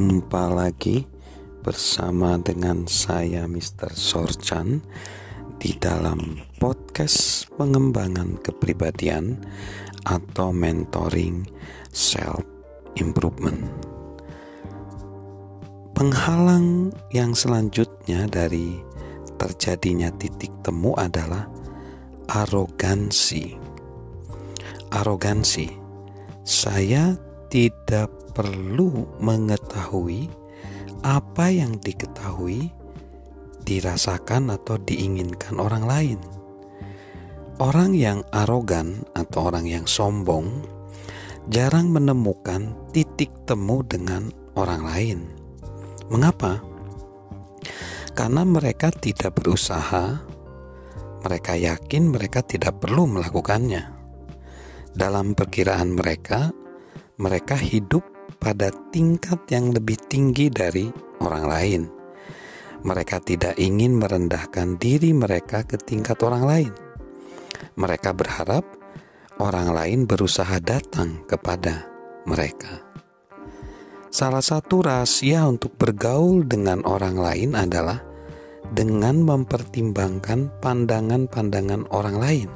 Jumpa lagi bersama dengan saya Mr. Sorchan di dalam podcast pengembangan kepribadian atau mentoring self improvement. Penghalang yang selanjutnya dari terjadinya titik temu adalah arogansi. Arogansi. Saya tidak perlu mengetahui apa yang diketahui, dirasakan, atau diinginkan orang lain. Orang yang arogan atau orang yang sombong jarang menemukan titik temu dengan orang lain. Mengapa? Karena mereka tidak berusaha, mereka yakin mereka tidak perlu melakukannya. Dalam perkiraan mereka, mereka hidup pada tingkat yang lebih tinggi dari orang lain. Mereka tidak ingin merendahkan diri mereka ke tingkat orang lain. Mereka berharap orang lain berusaha datang kepada mereka. Salah satu rahasia untuk bergaul dengan orang lain adalah dengan mempertimbangkan pandangan-pandangan orang lain.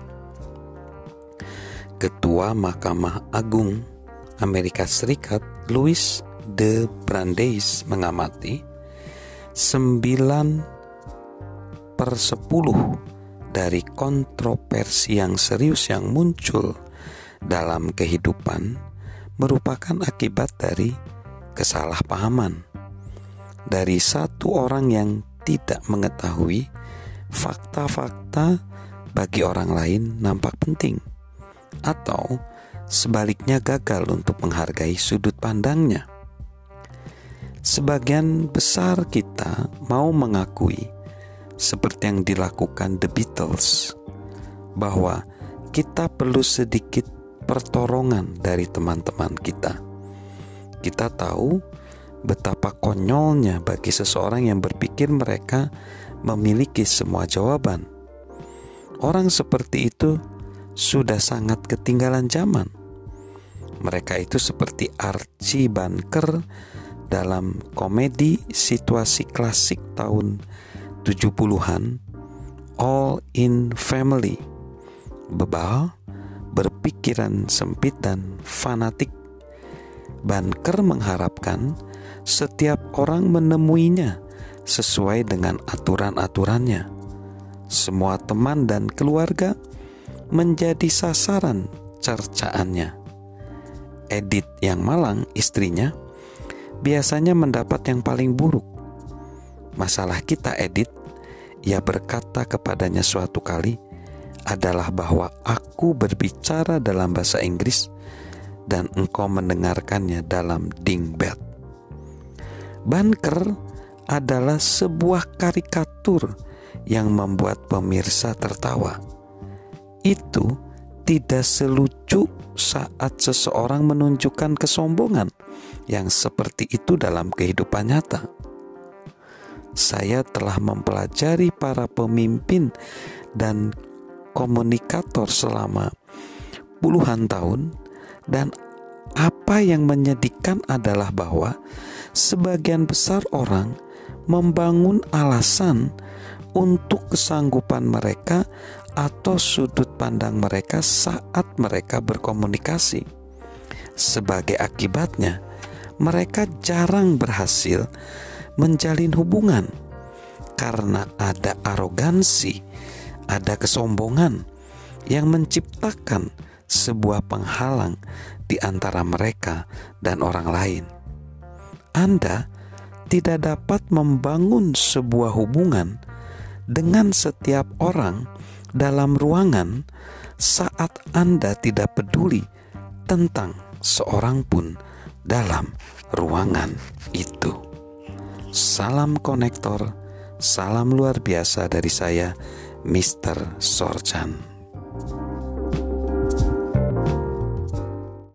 Ketua Mahkamah Agung Amerika Serikat Louis de Brandeis mengamati 9 per 10 dari kontroversi yang serius yang muncul dalam kehidupan merupakan akibat dari kesalahpahaman. Dari satu orang yang tidak mengetahui fakta-fakta bagi orang lain nampak penting atau sebaliknya gagal untuk menghargai sudut pandangnya. Sebagian besar kita mau mengakui, seperti yang dilakukan The Beatles, bahwa kita perlu sedikit pertolongan dari teman-teman kita. Kita tahu betapa konyolnya bagi seseorang yang berpikir mereka memiliki semua jawaban. Orang seperti itu sudah sangat ketinggalan zaman. Mereka itu seperti Archie Bunker dalam komedi situasi klasik tahun 70-an All in Family. Bebal, berpikiran sempit dan fanatik. Bunker mengharapkan setiap orang menemuinya sesuai dengan aturan-aturannya. Semua teman dan keluarga menjadi sasaran cercaannya. Edit yang malang, istrinya, biasanya mendapat yang paling buruk. Masalah kita, Edit, ia berkata kepadanya suatu kali, adalah bahwa aku berbicara dalam bahasa Inggris dan engkau mendengarkannya dalam dingbat. Banker adalah sebuah karikatur yang membuat pemirsa tertawa itu tidak selucu saat seseorang menunjukkan kesombongan yang seperti itu dalam kehidupan nyata. Saya telah mempelajari para pemimpin dan komunikator selama puluhan tahun, dan apa yang menyedihkan adalah bahwa sebagian besar orang membangun alasan untuk kesanggupan mereka atau sudut pandang mereka saat mereka berkomunikasi. Sebagai akibatnya, mereka jarang berhasil menjalin hubungan karena ada arogansi, ada kesombongan yang menciptakan sebuah penghalang di antara mereka dan orang lain. Anda tidak dapat membangun sebuah hubungan dengan setiap orang dalam ruangan saat Anda tidak peduli tentang seorang pun dalam ruangan itu. Salam konektor, salam luar biasa dari saya, Mr. Sorchan.